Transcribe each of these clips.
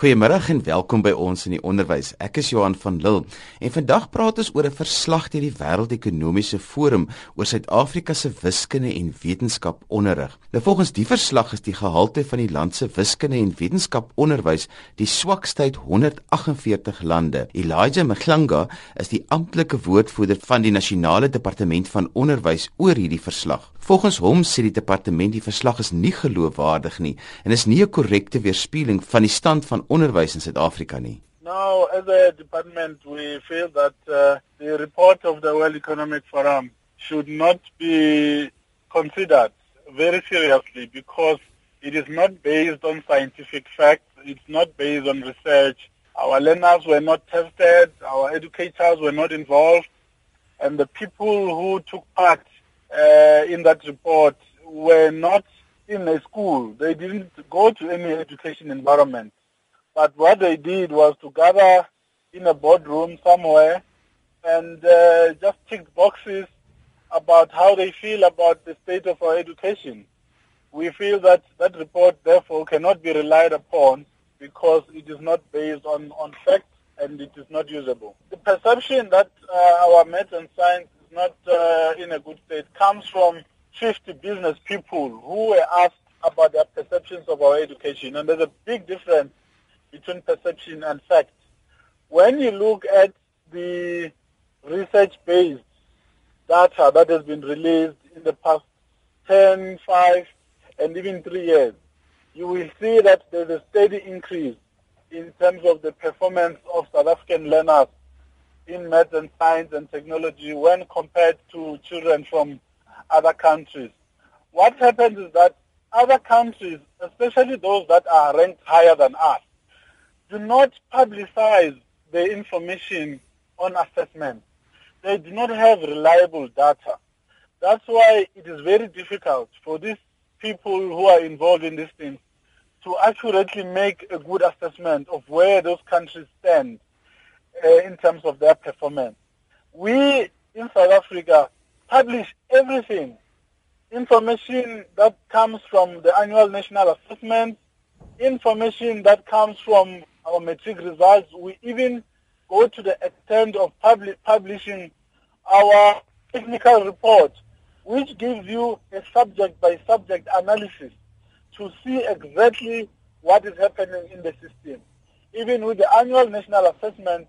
Goeiemôre en welkom by ons in die onderwys. Ek is Johan van Lille en vandag praat ons oor 'n verslag deur die Wêreldekonomiese Forum oor Suid-Afrika se wiskunde en wetenskap onderrig. Nou volgens die verslag is die gehalte van die land se wiskunde en wetenskap onderwys die swakste uit 148 lande. Elijah Mhlanga is die amptelike woordvoerder van die Nasionale Departement van Onderwys oor hierdie verslag. Volgens hom sê die departement die verslag is nie geloofwaardig nie en is nie 'n korrekte weerspieëling van die stand van onderwys in Suid-Afrika nie. Now, as a department, we feel that uh, the report of the World Economic Forum should not be considered very seriously because it is not based on scientific facts, it's not based on research. Our learners were not tested, our educators were not involved, and the people who took part uh, in that report were not in a school. They didn't go to any education environment. But what they did was to gather in a boardroom somewhere and uh, just tick boxes about how they feel about the state of our education. We feel that that report, therefore, cannot be relied upon because it is not based on, on facts and it is not usable. The perception that uh, our math and science not uh, in a good state comes from 50 business people who were asked about their perceptions of our education. And there's a big difference between perception and fact. When you look at the research-based data that has been released in the past 10, 5, and even 3 years, you will see that there's a steady increase in terms of the performance of South African learners in math and science and technology when compared to children from other countries. What happens is that other countries, especially those that are ranked higher than us, do not publicize the information on assessment. They do not have reliable data. That's why it is very difficult for these people who are involved in these things to accurately make a good assessment of where those countries stand Uh, in terms of their performance. We in South Africa publish everything, information that comes from the annual national assessment, information that comes from our metric results. We even go to the extent of public, publishing our technical report, which gives you a subject by subject analysis to see exactly what is happening in the system. Even with the annual national assessment,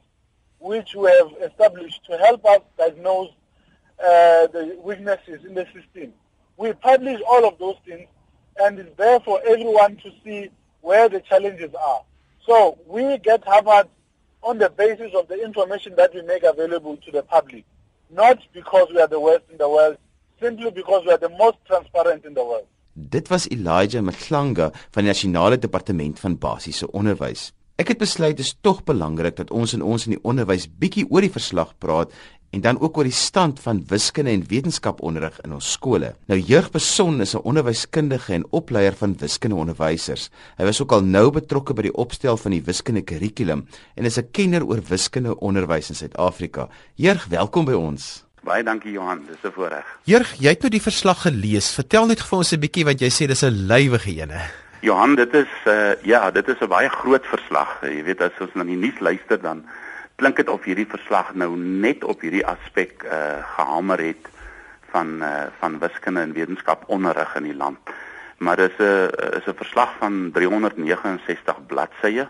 which we have established to help us diagnose uh, the weaknesses in the system. We publish all of those things and it's there for everyone to see where the challenges are. So we get Harvard on the basis of the information that we make available to the public, not because we are the worst in the world, simply because we are the most transparent in the world. Dit was Elijah Mhlanga van die Nasionale Departement van Basiese Onderwys. Ek het besluit dit is tog belangrik dat ons in ons in die onderwys bietjie oor die verslag praat en dan ook oor die stand van wiskunde en wetenskaponderrig in ons skole. Nou Jeugbeson is 'n onderwyskundige en opleier van wiskundeonderwysers. Hy was ook al nou betrokke by die opstel van die wiskunde kurrikulum en is 'n kenner oor wiskundeonderwys in Suid-Afrika. Jeug, welkom by ons. Baie dankie Johan, dis 'n voorreg. Jeug, jy het nou die verslag gelees. Vertel net vir ons 'n bietjie wat jy sê dis 'n lywige ene. Johan, dit is uh ja, dit is 'n baie groot verslag. Jy weet as ons na die nuus luister dan klink dit of hierdie verslag nou net op hierdie aspek uh gehamer het van uh van wiskunde en wetenskap onderrig in die land. Maar dis 'n is 'n verslag van 369 bladsye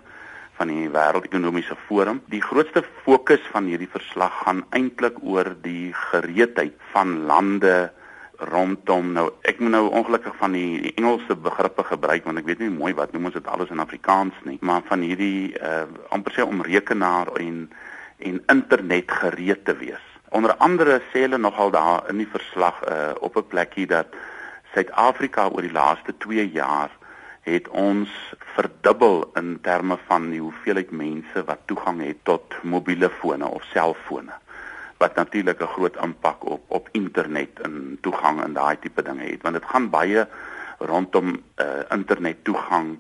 van die Wêreldekonomiese Forum. Die grootste fokus van hierdie verslag gaan eintlik oor die gereedheid van lande rondom nou ek moet nou ongelukkig van die Engelse begrippe gebruik want ek weet nie mooi wat noem ons dit alles in Afrikaans nie maar van hierdie uh amper sê om rekenaar en en internet gereed te wees. Onder andere sê hulle nogal daar in die verslag uh op 'n plekkie dat Suid-Afrika oor die laaste 2 jaar het ons verdubbel in terme van die hoeveelheid mense wat toegang het tot mobiele fone of selfone wat natuurlik 'n groot impak op op internet en toegang en daai tipe dinge het want dit gaan baie rondom uh, internet toegang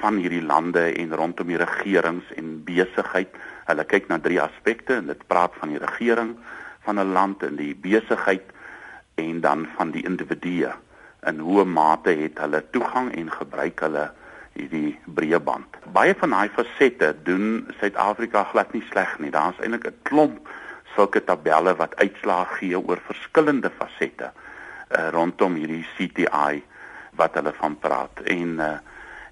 van hierdie lande en rondom die regerings en besigheid. Hulle kyk na drie aspekte en dit praat van die regering van 'n land en die besigheid en dan van die individue. In hoe mate het hulle toegang en gebruik hulle hierdie breë band. Baie van daai fasette doen Suid-Afrika glad nie sleg nie. Daar's eintlik 'n klomp sulke tabelle wat uitslae gee oor verskillende fasette uh, rondom hierdie CTI wat hulle van praat. En uh,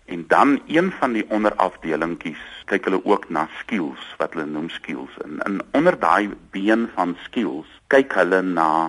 en dan een van die onderafdelingkies kyk hulle ook na skills wat hulle noem skills. En, en onder daai been van skills kyk hulle na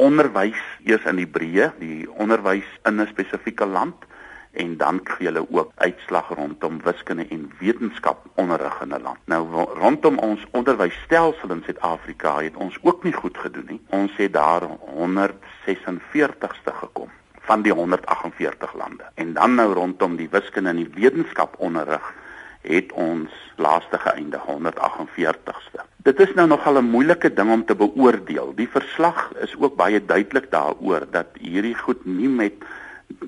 onderwys eers in die breë, die onderwys in 'n spesifieke land en dan gee hulle ook uitslag rondom wiskunde en wetenskap onderrig in 'n land. Nou rondom ons onderwysstelsel in Suid-Afrika het ons ook nie goed gedoen nie. Ons het daar 146ste gekom van die 148 lande. En dan nou rondom die wiskunde en die wetenskap onderrig het ons laaste geëindig 148ste. Dit is nou nogal 'n moeilike ding om te beoordeel. Die verslag is ook baie duidelik daaroor dat hierdie goed nie met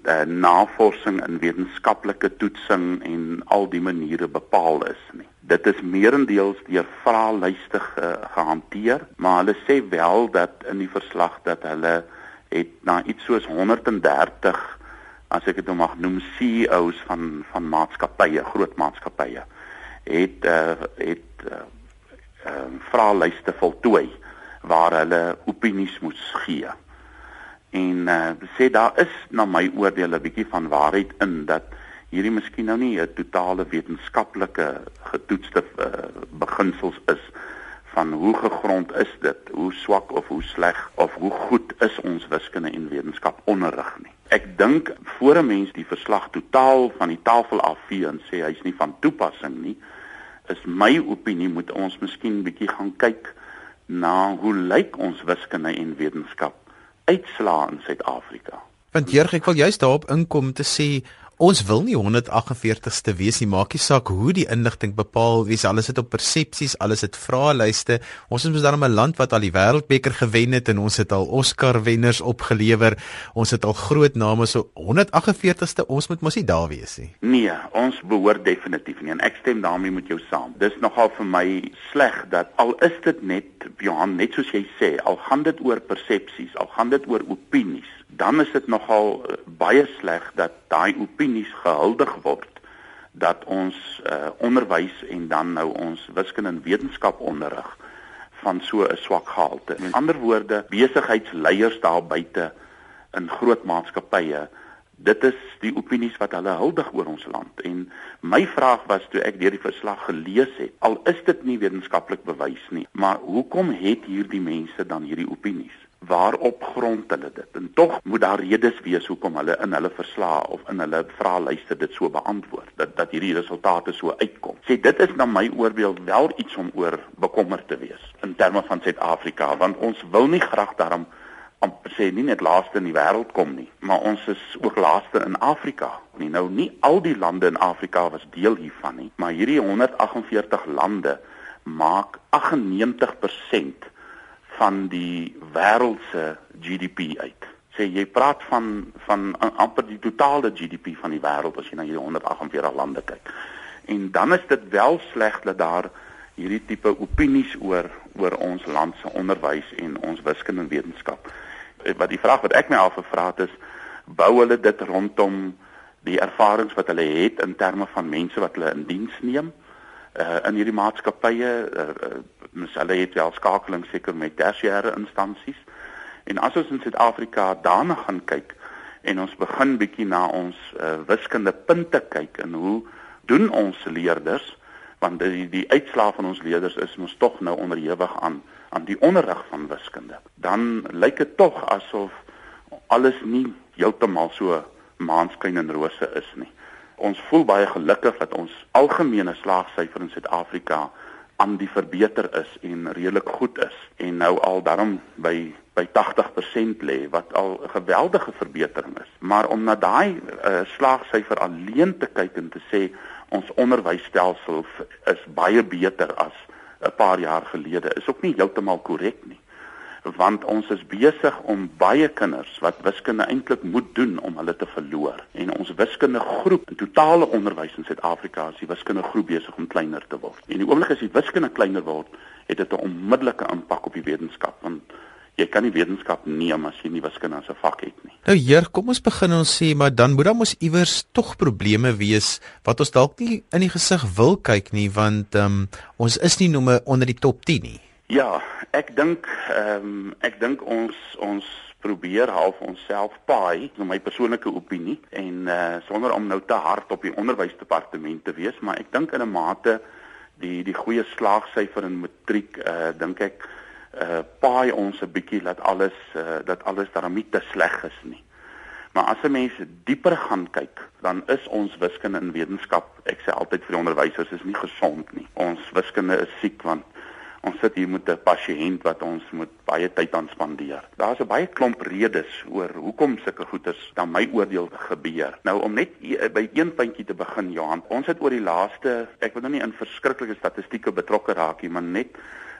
uh, navorsing en wetenskaplike toetsing en al die maniere bepaal is nie. Dit is meerendeels deur vraelyste ge gehanteer, maar hulle sê wel dat in die verslag dat hulle het na iets soos 130 as ek dit nou mag noem CEOs van van maatskappye, groot maatskappye het uh, het uh, uh, vraelyste voltooi waar hulle opinies moes gee. En uh, sê daar is na my oordeel 'n bietjie van waarheid in dat hierdie miskien nou nie 'n totale wetenskaplike getoetste uh, beginsels is van hoe gegrond is dit, hoe swak of hoe sleg of hoe goed is ons wiskunde en wetenskap onderrig nie. Ek dink voor 'n mens die verslag totaal van die tafel afvee en sê hy's nie van toepassing nie, is my opinie moet ons miskien bietjie gaan kyk na hoe lyk ons wiskunde en wetenskap uitslaa in Suid-Afrika. Want Jurg, ek wil juist daarop inkom te sê Ons wil nie 148ste wees nie, maak nie saak hoe die inligting bepaal wees, alles het op persepsies, alles het vraelyste. Ons is mos dan 'n land wat al die wêreldbeker gewen het en ons het al Oscar wenners opgelewer. Ons het al groot name so 148ste, ons moet mos nie daar wees nie. Nee, ons behoort definitief nie en ek stem daarmee met jou saam. Dis nogal vir my sleg dat al is dit net Johan, net soos jy sê, al gaan dit oor persepsies, al gaan dit oor opinies dan is dit nogal uh, baie sleg dat daai opinies gehuldig word dat ons uh, onderwys en dan nou ons wiskunde en wetenskap onderrig van so 'n swak gehalte. In ander woorde, besigheidsleiers daar buite in groot maatskappye, dit is die opinies wat hulle huldig oor ons land. En my vraag was toe ek deur die verslag gelees het, al is dit nie wetenskaplik bewys nie, maar hoekom het hierdie mense dan hierdie opinies? Waarop grond hulle dit. En tog moet daar redes wees hoekom hulle in hulle verslae of in hulle vraelyste dit so beantwoord dat dat hierdie resultate so uitkom. Sê dit is na my oordeel wel iets om oor bekommerd te wees in terme van Suid-Afrika want ons wil nie graag daarom amper sê nie net laaste in die wêreld kom nie, maar ons is ook laaste in Afrika. Nie nou nie al die lande in Afrika was deel hiervan nie, maar hierdie 148 lande maak 98% van die wêreld se GDP uit. Sê jy praat van van amper die totale GDP van die wêreld as jy na hierdie 148 lande kyk. En dan is dit wel sleg dat daar hierdie tipe opinies oor oor ons land se onderwys en ons wiskunde en wetenskap. Eh, wat die vraag wat ek my afgevra het is bou hulle dit rondom die ervarings wat hulle het in terme van mense wat hulle in diens neem uh, in hierdie maatskappye uh, mens hulle het wel skakeling seker met tersiêre instansies. En as ons in Suid-Afrika daarna gaan kyk en ons begin bietjie na ons uh, wiskunde punte kyk en hoe doen ons leerders want die die uitslae van ons leerders is mos tog nou onderhewig aan aan die onderrig van wiskunde. Dan lyk dit tog asof alles nie heeltemal so maanskyn en rose is nie. Ons voel baie gelukkig dat ons algemene slaagsyfer in Suid-Afrika aan die verbeter is en redelik goed is en nou al daarom by by 80% lê wat al 'n geweldige verbetering is. Maar om na daai uh, slaagsyfer alleen te kyk en te sê ons onderwysstelsel is baie beter as 'n paar jaar gelede is ook nie heeltemal korrek nie want ons is besig om baie kinders wat wiskunde eintlik moet doen om hulle te verloor en ons wiskunde groep in totale onderwys in Suid-Afrika is die wiskunde groep besig om kleiner te word. En die oomblik as die wiskunde kleiner word, het dit 'n onmiddellike impak op die wetenskap want jy kan nie wetenskap neem as jy nie wiskunde as 'n vak het nie. Nou heer, kom ons begin ons sê maar dan moet daar mos iewers tog probleme wees wat ons dalk nie in die gesig wil kyk nie want um, ons is nie nomme onder die top 10 nie. Ja, ek dink ehm um, ek dink ons ons probeer half onsself paai, in my persoonlike opinie en uh sonder om nou te hard op die onderwysdepartement te wees, maar ek dink in 'n mate die die goeie slaagsyfer in matriek uh dink ek uh paai ons 'n bietjie dat alles uh dat alles daarmee te sleg is nie. Maar as 'n mens dieper gaan kyk, dan is ons wiskunde en wetenskap, ek sê altyd vir die onderwysers is nie gesond nie. Ons wiskunde is siek want ons sit hier met 'n pasiënt wat ons moet baie tyd aan spandeer. Daar's 'n baie klomp redes oor hoekom sulke goeters dan my oordeel gebeur. Nou om net by een puntjie te begin Johan, ons het oor die laaste, ek wil nou nie in verskriklike statistieke betrokke raak nie, maar net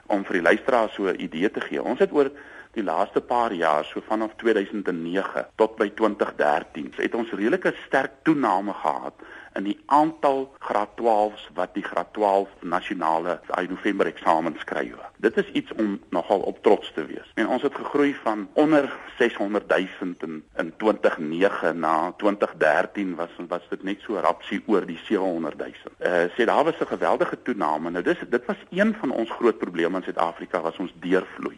om vir die luisteraars so 'n idee te gee. Ons het oor die laaste paar jaar, so vanaf 2009 tot by 2013, het ons redelike sterk toename gehad in die aantal graad 12s wat die graad 12 nasionale daai November eksamen skryf. Dit is iets om nogal op trots te wees. En ons het gegroei van onder 600 000 in, in 2009 na 2013 was was dit net so rapsie oor die 700 000. Uh sê daar was 'n geweldige toename. Nou dis dit was een van ons groot probleme in Suid-Afrika was ons deurvloei.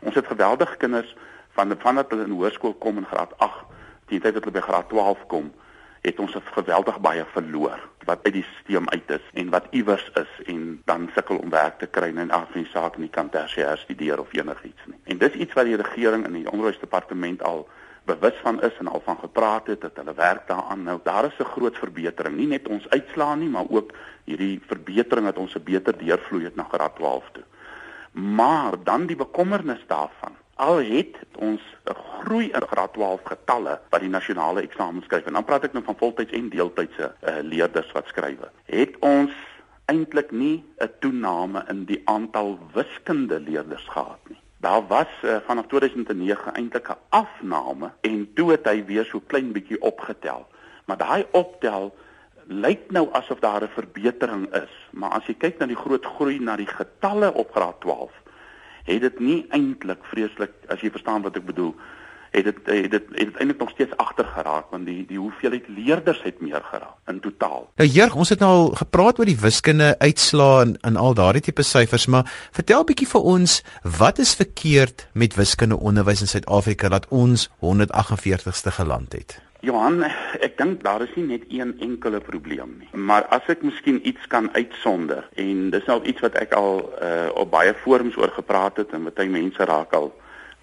Ons het geweldige kinders van vandat hulle in hoërskool kom in graad 8, teen tyd dat hulle by graad 12 kom, het ons geweldig baie verloor wat uit die stelsel uit is en wat iewers is en dan sukkel om werk te kry en af en saak nie kan tersiêr studeer of enigiets nie. En dis iets wat die regering in die onderwysdepartement al bewus van is en al van gepraat het dat hulle werk daaraan. Nou daar is 'n groot verbetering, nie net ons uitslaan nie, maar ook hierdie verbetering dat ons 'n beter deurvloei het na graad 12 toe. Maar dan die bekommernis daarvan al het ons 'n groei in graad 12 getalle wat die nasionale eksamen skryf en dan praat ek nou van voltyds en deeltydse uh, leerders wat skryf. Het ons eintlik nie 'n toename in die aantal wiskunde leerders gehad nie. Daar was uh, vanaf 2009 eintlik 'n afname en toe het hy weer so klein bietjie opgetel. Maar daai optel lyk nou asof daar 'n verbetering is, maar as jy kyk na die groot groei na die getalle op graad 12 het dit nie eintlik vreeslik as jy verstaan wat ek bedoel het dit het dit het dit eintlik nog steeds agter geraak want die die hoeveelheid leerders het meer geraak in totaal. Nou Jurg, ons het nou al gepraat oor die wiskunde uitslaa en, en al daardie tipe syfers, maar vertel bietjie vir ons wat is verkeerd met wiskunde onderwys in Suid-Afrika dat ons 148ste geland het. Johan, ek dink daar is nie net een enkele probleem nie. Maar as ek miskien iets kan uitsonder en dis nou iets wat ek al uh, op baie forums oor gepraat het en baie mense raak al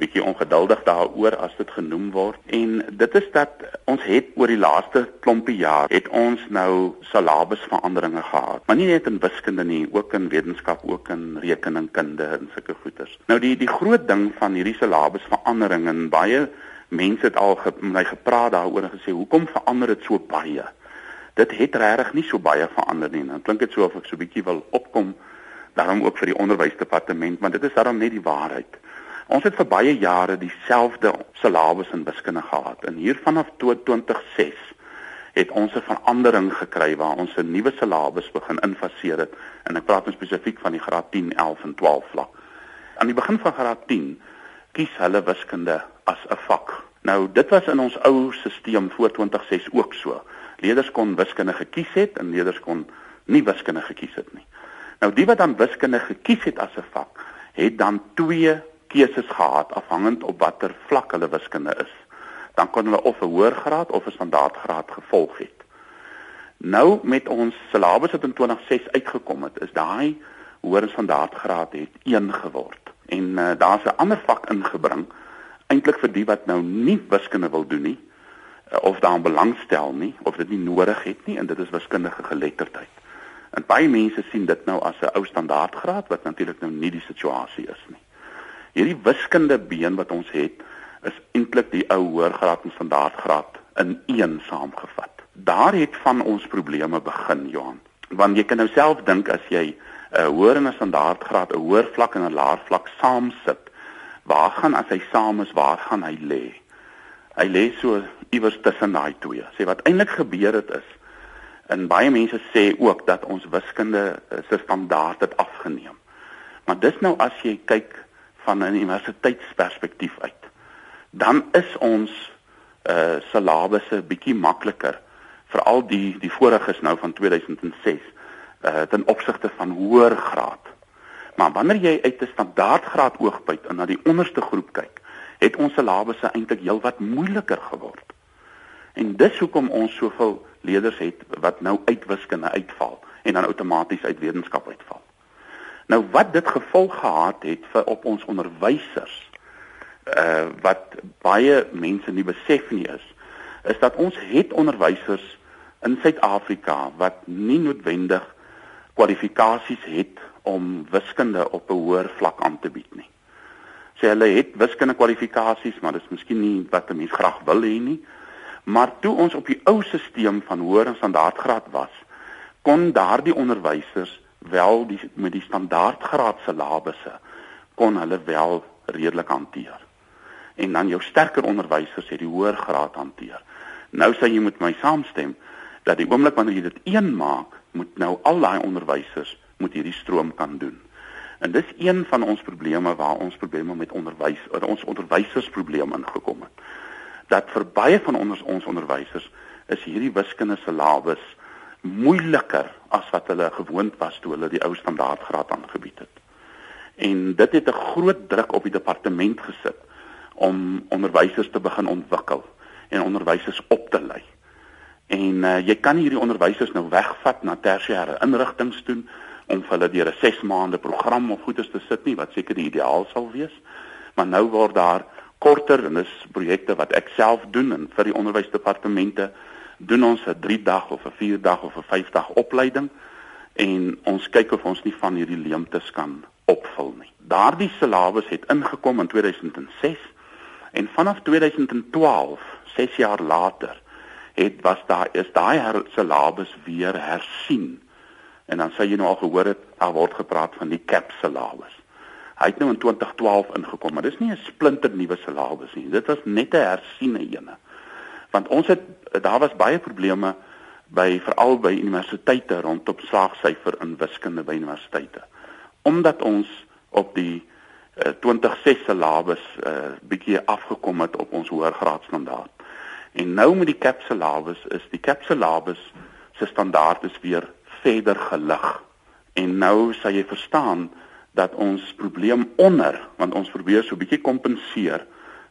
bietjie ongeduldig daaroor as dit genoem word. En dit is dat ons het oor die laaste klompie jaar het ons nou salabusveranderinge gehad. Maar nie net in wiskunde nie ook in wetenskap ook in rekeningkunde en sulke goeters nou die die groot ding van hierdie salabusverandering en baie mense het al ge, my gepraat daaroor en gesê hoekom verander dit so baie? Dit het regtig nie so baie verander nie. Dan klink dit so of ek so bietjie wil opkom daarom ook vir die onderwysdepartement, want dit is daarom net die waarheid. Ons het vir baie jare dieselfde syllabus in wiskunde gehad en hier vanaf 2006 het ons 'n verandering gekry waar ons 'n nuwe syllabus begin infaseer het en ek praat nou spesifiek van die graad 10, 11 en 12 vlak. Aan die begin van graad 10 kies hulle wiskunde as 'n vak. Nou dit was in ons ou stelsel voor 2006 ook so. Leerders kon wiskunde gekies het en leerders kon nie wiskunde gekies het nie. Nou die wat dan wiskunde gekies het as 'n vak, het dan twee keuses gehad afhangend op watter vlak hulle wiskunde is. Dan kon hulle of 'n hoër graad of 'n standaardgraad gevolg het. Nou met ons syllabus wat in 2006 uitgekom het, is daai hoër standaardgraad het 1 geword. En uh, daar's 'n ander vak ingebring eintlik vir die wat nou nie wiskunde wil doen nie uh, of daaraan belangstel nie of dit nie nodig het nie en dit is wiskundige geletterdheid. En baie mense sien dit nou as 'n ou standaardgraad wat natuurlik nou nie die situasie is nie. Hierdie wiskunde been wat ons het is eintlik die ou hoërgraad en standaardgraad in een saamgevat. Daar het van ons probleme begin, Johan. Want jy kan nou self dink as jy 'n hoër en 'n standaardgraad, 'n hoër vlak en 'n laer vlak saam sit waar gaan as hy saam is, waar gaan hy lê? Hy lê so iewers tussen daai twee. Sê wat eintlik gebeur het is en baie mense sê ook dat ons wiskunde se standaard het afgeneem. Maar dis nou as jy kyk van 'n universiteitsperspektief uit, dan is ons uh syllabusse bietjie makliker veral die die voriges nou van 2006 uh ten opsigte van hoër graad. Maar wanneer jy uit 'n standaardgraad oogpunt en na die onderste groep kyk, het ons syllabusse eintlik heelwat moeiliker geword. En dis hoekom ons soveel leerders het wat nou uit wiskunde uitval en dan outomaties uit wetenskap uitval. Nou wat dit gevolg gehad het vir op ons onderwysers uh wat baie mense nie besef nie is is dat ons het onderwysers in Suid-Afrika wat nie noodwendig kwalifikasies het om wiskunde op 'n hoër vlak aan te bied nie. Sê hulle het wiskunde kwalifikasies, maar dit is miskien nie wat 'n mens graag wil hê nie. Maar toe ons op die ou stelsel van hoër en standaardgraad was, kon daardie onderwysers wel die met die standaardgraad syllabusse kon hulle wel redelik hanteer. En dan jou sterker onderwysers het die hoër graad hanteer. Nou sê jy moet my saamstem dat die oomblik wanneer jy dit een maak, moet nou al daai onderwysers moet hierdie stroom kan doen. En dis een van ons probleme waar ons probleme met onderwys of ons onderwysersprobleem ingekom het. Dat vir baie van ons ons onderwysers is hierdie wiskunde syllabus moeiliker as wat hulle gewoond was toe hulle die ou standaardgraad aangebied het. En dit het 'n groot druk op die departement gesit om onderwysers te begin ontwikkel en onderwysers op te lei. En uh, jy kan hierdie onderwysers nou wegvat na tersiêre inrigtinge toe om vir hulle deur 'n 6 maande program of goedes te sit nie wat seker die ideaal sal wees. Maar nou word daar korter en dis projekte wat ek self doen en vir die onderwysdepartemente doen ons 'n 3 dag of 'n 4 dag of 'n 5 dag opleiding en ons kyk of ons nie van hierdie leemtes kan opvul nie. Daardie syllabus het ingekom in 2006 en vanaf 2012, 6 jaar later, het was daar is daai syllabus weer hersien. En dan sê jy nou al gehoor het daar word gepraat van die CAP syllabus. Hy het nou in 2012 ingekom, maar dis nie 'n splinter nuwe syllabus nie. Dit was net 'n hersiene ene want ons het daar was baie probleme by veral by universiteite rondom slaagsyfer in wiskunde by universiteite omdat ons op die uh, 2006 syllabus uh, bietjie afgekom het op ons hoër graadstandaard en nou met die CAP syllabus is die CAP syllabus se standaard is weer verder gelig. En nou sal jy verstaan dat ons probleem onder want ons probeer so bietjie kompenseer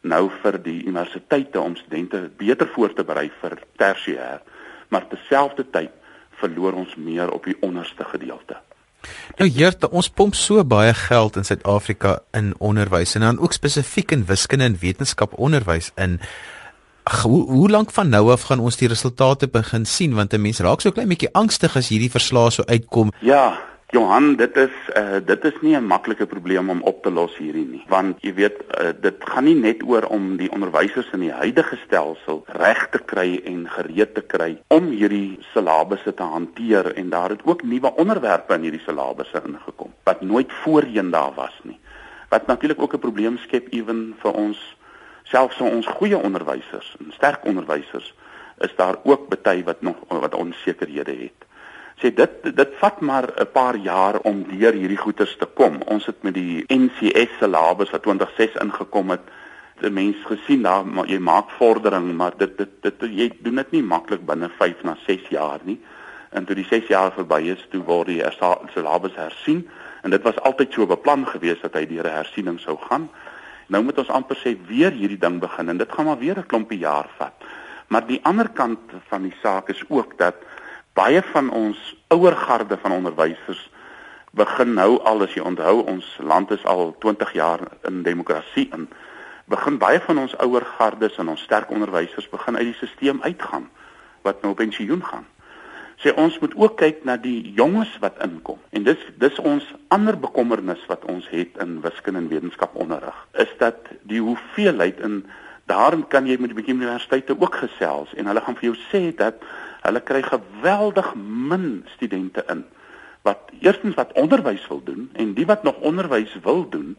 nou vir die universiteite om studente beter voor te berei vir tersiêr, maar terselfdertyd verloor ons meer op die onderste gedeelte. Nou Jerte, ons pomp so baie geld in Suid-Afrika in onderwys en dan ook spesifiek in wiskunde en wetenskap onderwys in hoe, hoe lank van nou af gaan ons die resultate begin sien want 'n mens raak so klein bietjie angstig as hierdie verslae so uitkom. Ja, Johan, dit is uh, dit is nie 'n maklike probleem om op te los hierdie nie, want jy weet uh, dit gaan nie net oor om die onderwysers in die huidige stelsel reg te kry en gereed te kry om hierdie silabusse te hanteer en daar het ook nuwe onderwerpe in hierdie silabusse ingekom wat nooit voorheen daar was nie. Wat natuurlik ook 'n probleem skep ewen vir ons selfs vir ons goeie onderwysers en sterk onderwysers is daar ook baie wat nog wat onsekerhede het sê dit dit vat maar 'n paar jaar om deur hierdie goeters te kom. Ons het met die NCS syllabus wat 2006 ingekom het, die mense gesien daar maar jy maak vordering, maar dit dit dit jy doen dit nie maklik binne 5 na 6 jaar nie. En toe die 6 jaar verby is, toe word die syllabus hersien en dit was altyd so beplan geweest dat hy deur 'n hersiening sou gaan. Nou moet ons amper sê weer hierdie ding begin en dit gaan maar weer 'n klompie jaar vat. Maar die ander kant van die saak is ook dat baie van ons ouer garde van onderwysers begin nou al as jy onthou ons land is al 20 jaar in demokrasie in begin baie van ons ouer gardes en ons sterk onderwysers begin uit die stelsel uitgaan wat nou pensioen gaan sê ons moet ook kyk na die jonges wat inkom. En dis dis ons ander bekommernis wat ons het in wiskunde en wetenskap onderrig is dat die hoeveelheid in daarin kan jy met die universiteite ook gesels en hulle gaan vir jou sê dat Hulle kry geweldig min studente in wat eerstens wat onderwys wil doen en die wat nog onderwys wil doen,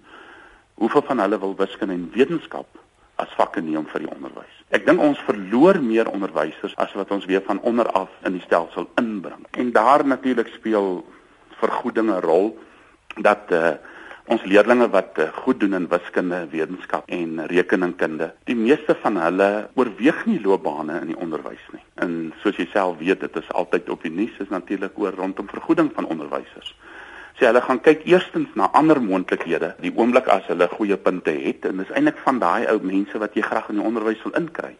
hoeveel van hulle wil wiskunde en wetenskap as vakke neem vir die onderwys. Ek dink ons verloor meer onderwysers as wat ons weer van onder af in die stelsel inbring. En daar natuurlik speel vergoedinge rol dat uh, Ons leerdlinge wat uh, goed doen in wiskunde, wetenskap en rekeningkunde, die meeste van hulle oorweeg nie loopbane in die onderwys nie. En soos jy self weet, dit is altyd op die nuus is natuurlik oor rondom vergoeding van onderwysers sê hulle gaan kyk eerstens na ander moontlikhede die oomblik as hulle goeie punte het en dis eintlik van daai ou mense wat jy graag in die onderwys wil inkry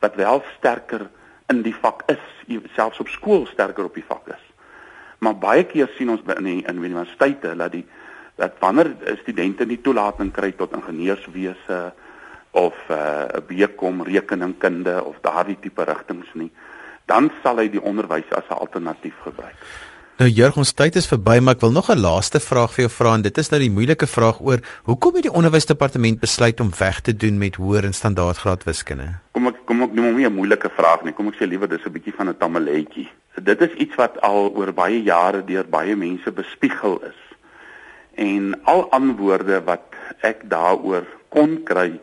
wat wel sterker in die vak is selfs op skool sterker op die vak is. Maar baie keer sien ons in die, in universiteite dat die dat wanneer studente nie toelating kry tot ingenieurswese of eh, uh, BCom rekeningkunde of daardie tipe rigtings nie dan sal hy die onderwys as 'n alternatief gebruik Nou Jurg, ons tyd is verby, maar ek wil nog 'n laaste vraag vir jou vra en dit is nou die moeilike vraag oor hoekom het die onderwysdepartement besluit om weg te doen met hoër en standaardgraad wiskunde? Kom ek kom ek noem hom nie 'n moeilike vraag nie. Kom ek sê liewer dis 'n bietjie van 'n tamaletjie. Dit is iets wat al oor baie jare deur baie mense bespiegel is. En al antwoorde wat ek daaroor kon kry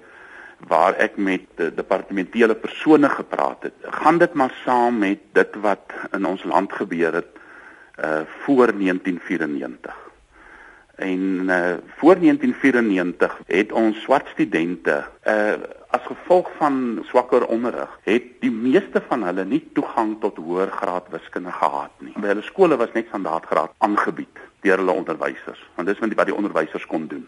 waar ek met departementele persone gepraat het, gaan dit maar saam met dit wat in ons land gebeur het uh voor 1994. En uh voor 1994 het ons swart studente uh as gevolg van swakker onderrig het die meeste van hulle nie toegang tot hoër graad wiskunde gehad nie. By hulle skole was net standaardgraad aangebied deur hulle onderwysers, want dis wat die onderwysers kon doen.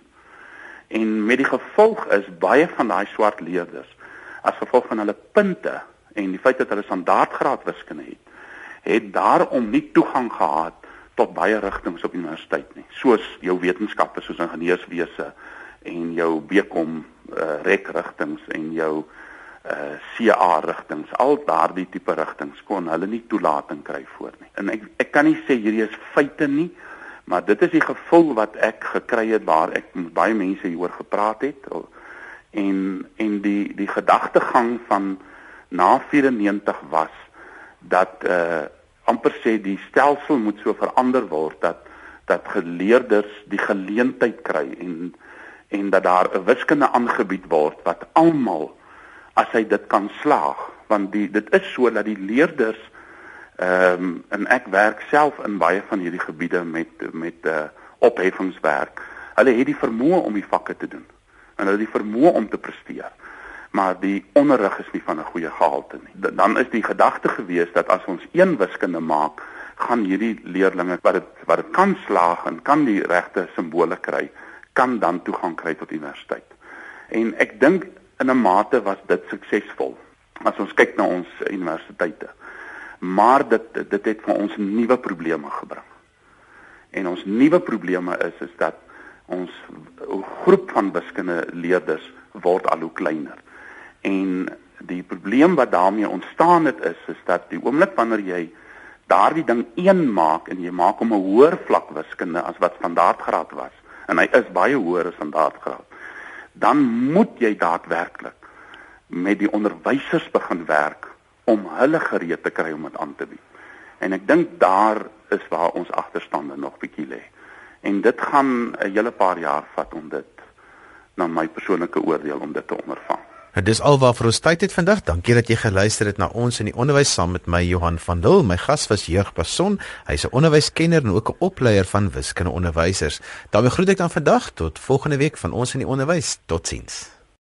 En met die gevolg is baie van daai swart leerders as gevolg van hulle punte en die feit dat hulle standaardgraad wiskunde het, het daarom nie toegang gehad tot baie rigtings op universiteit nie. Soos jou wetenskappe soos ingenieurswese en jou BCom uh, rek rigtings en jou uh, eh, CA rigtings. Al daardie tipe rigtings kon hulle nie toelating kry voor nie. En ek ek kan nie sê hierdie is feite nie maar dit is die gevoel wat ek gekry het waar ek met baie mense hieroor gepraat het. En en die die gedagtegang van na 94 was dat uh amper sê die stelsel moet so verander word dat dat geleerders die geleentheid kry en en dat daar 'n wiskunde aangebied word wat almal as hy dit kan slaag want die dit is so dat die leerders ehm um, en ek werk self in baie van hierdie gebiede met met uh, opheffingswerk. Hulle het die vermoë om die vakke te doen en hulle het die vermoë om te presteer maar die onderrig is nie van 'n goeie gehalte nie. Dan is die gedagte gewees dat as ons een wiskunde maak, gaan hierdie leerdlinge wat dit wat dit kan slaag en kan die regte simbole kry, kan dan toegang kry tot universiteit. En ek dink in 'n mate was dit suksesvol as ons kyk na ons universiteite. Maar dit dit het vir ons nuwe probleme gebring. En ons nuwe probleme is is dat ons groep van wiskunde leerders word al hoe kleiner. En die probleem wat daarmee ontstaan het is is dat die oomblik wanneer jy daardie ding een maak en jy maak hom 'n hoër vlak wiskunde as wat standaardgraad was en hy is baie hoër as standaardgraad dan moet jy daadwerklik met die onderwysers begin werk om hulle gereed te kry om dit aan te bied. En ek dink daar is waar ons agterstande nog bietjie lê. En dit gaan 'n hele paar jaar vat om dit na my persoonlike oordeel om dit te ondervang. En dis alwaar vir ons tyd het vandag. Dankie dat jy geluister het na ons in die onderwys saam met my Johan van Dil. My gas was Jeugpason. Hy's 'n onderwyskenner en ook 'n opleier van wiskundeonderwysers. daarmee groet ek dan vandag tot volgende week van ons in die onderwys. Totsiens.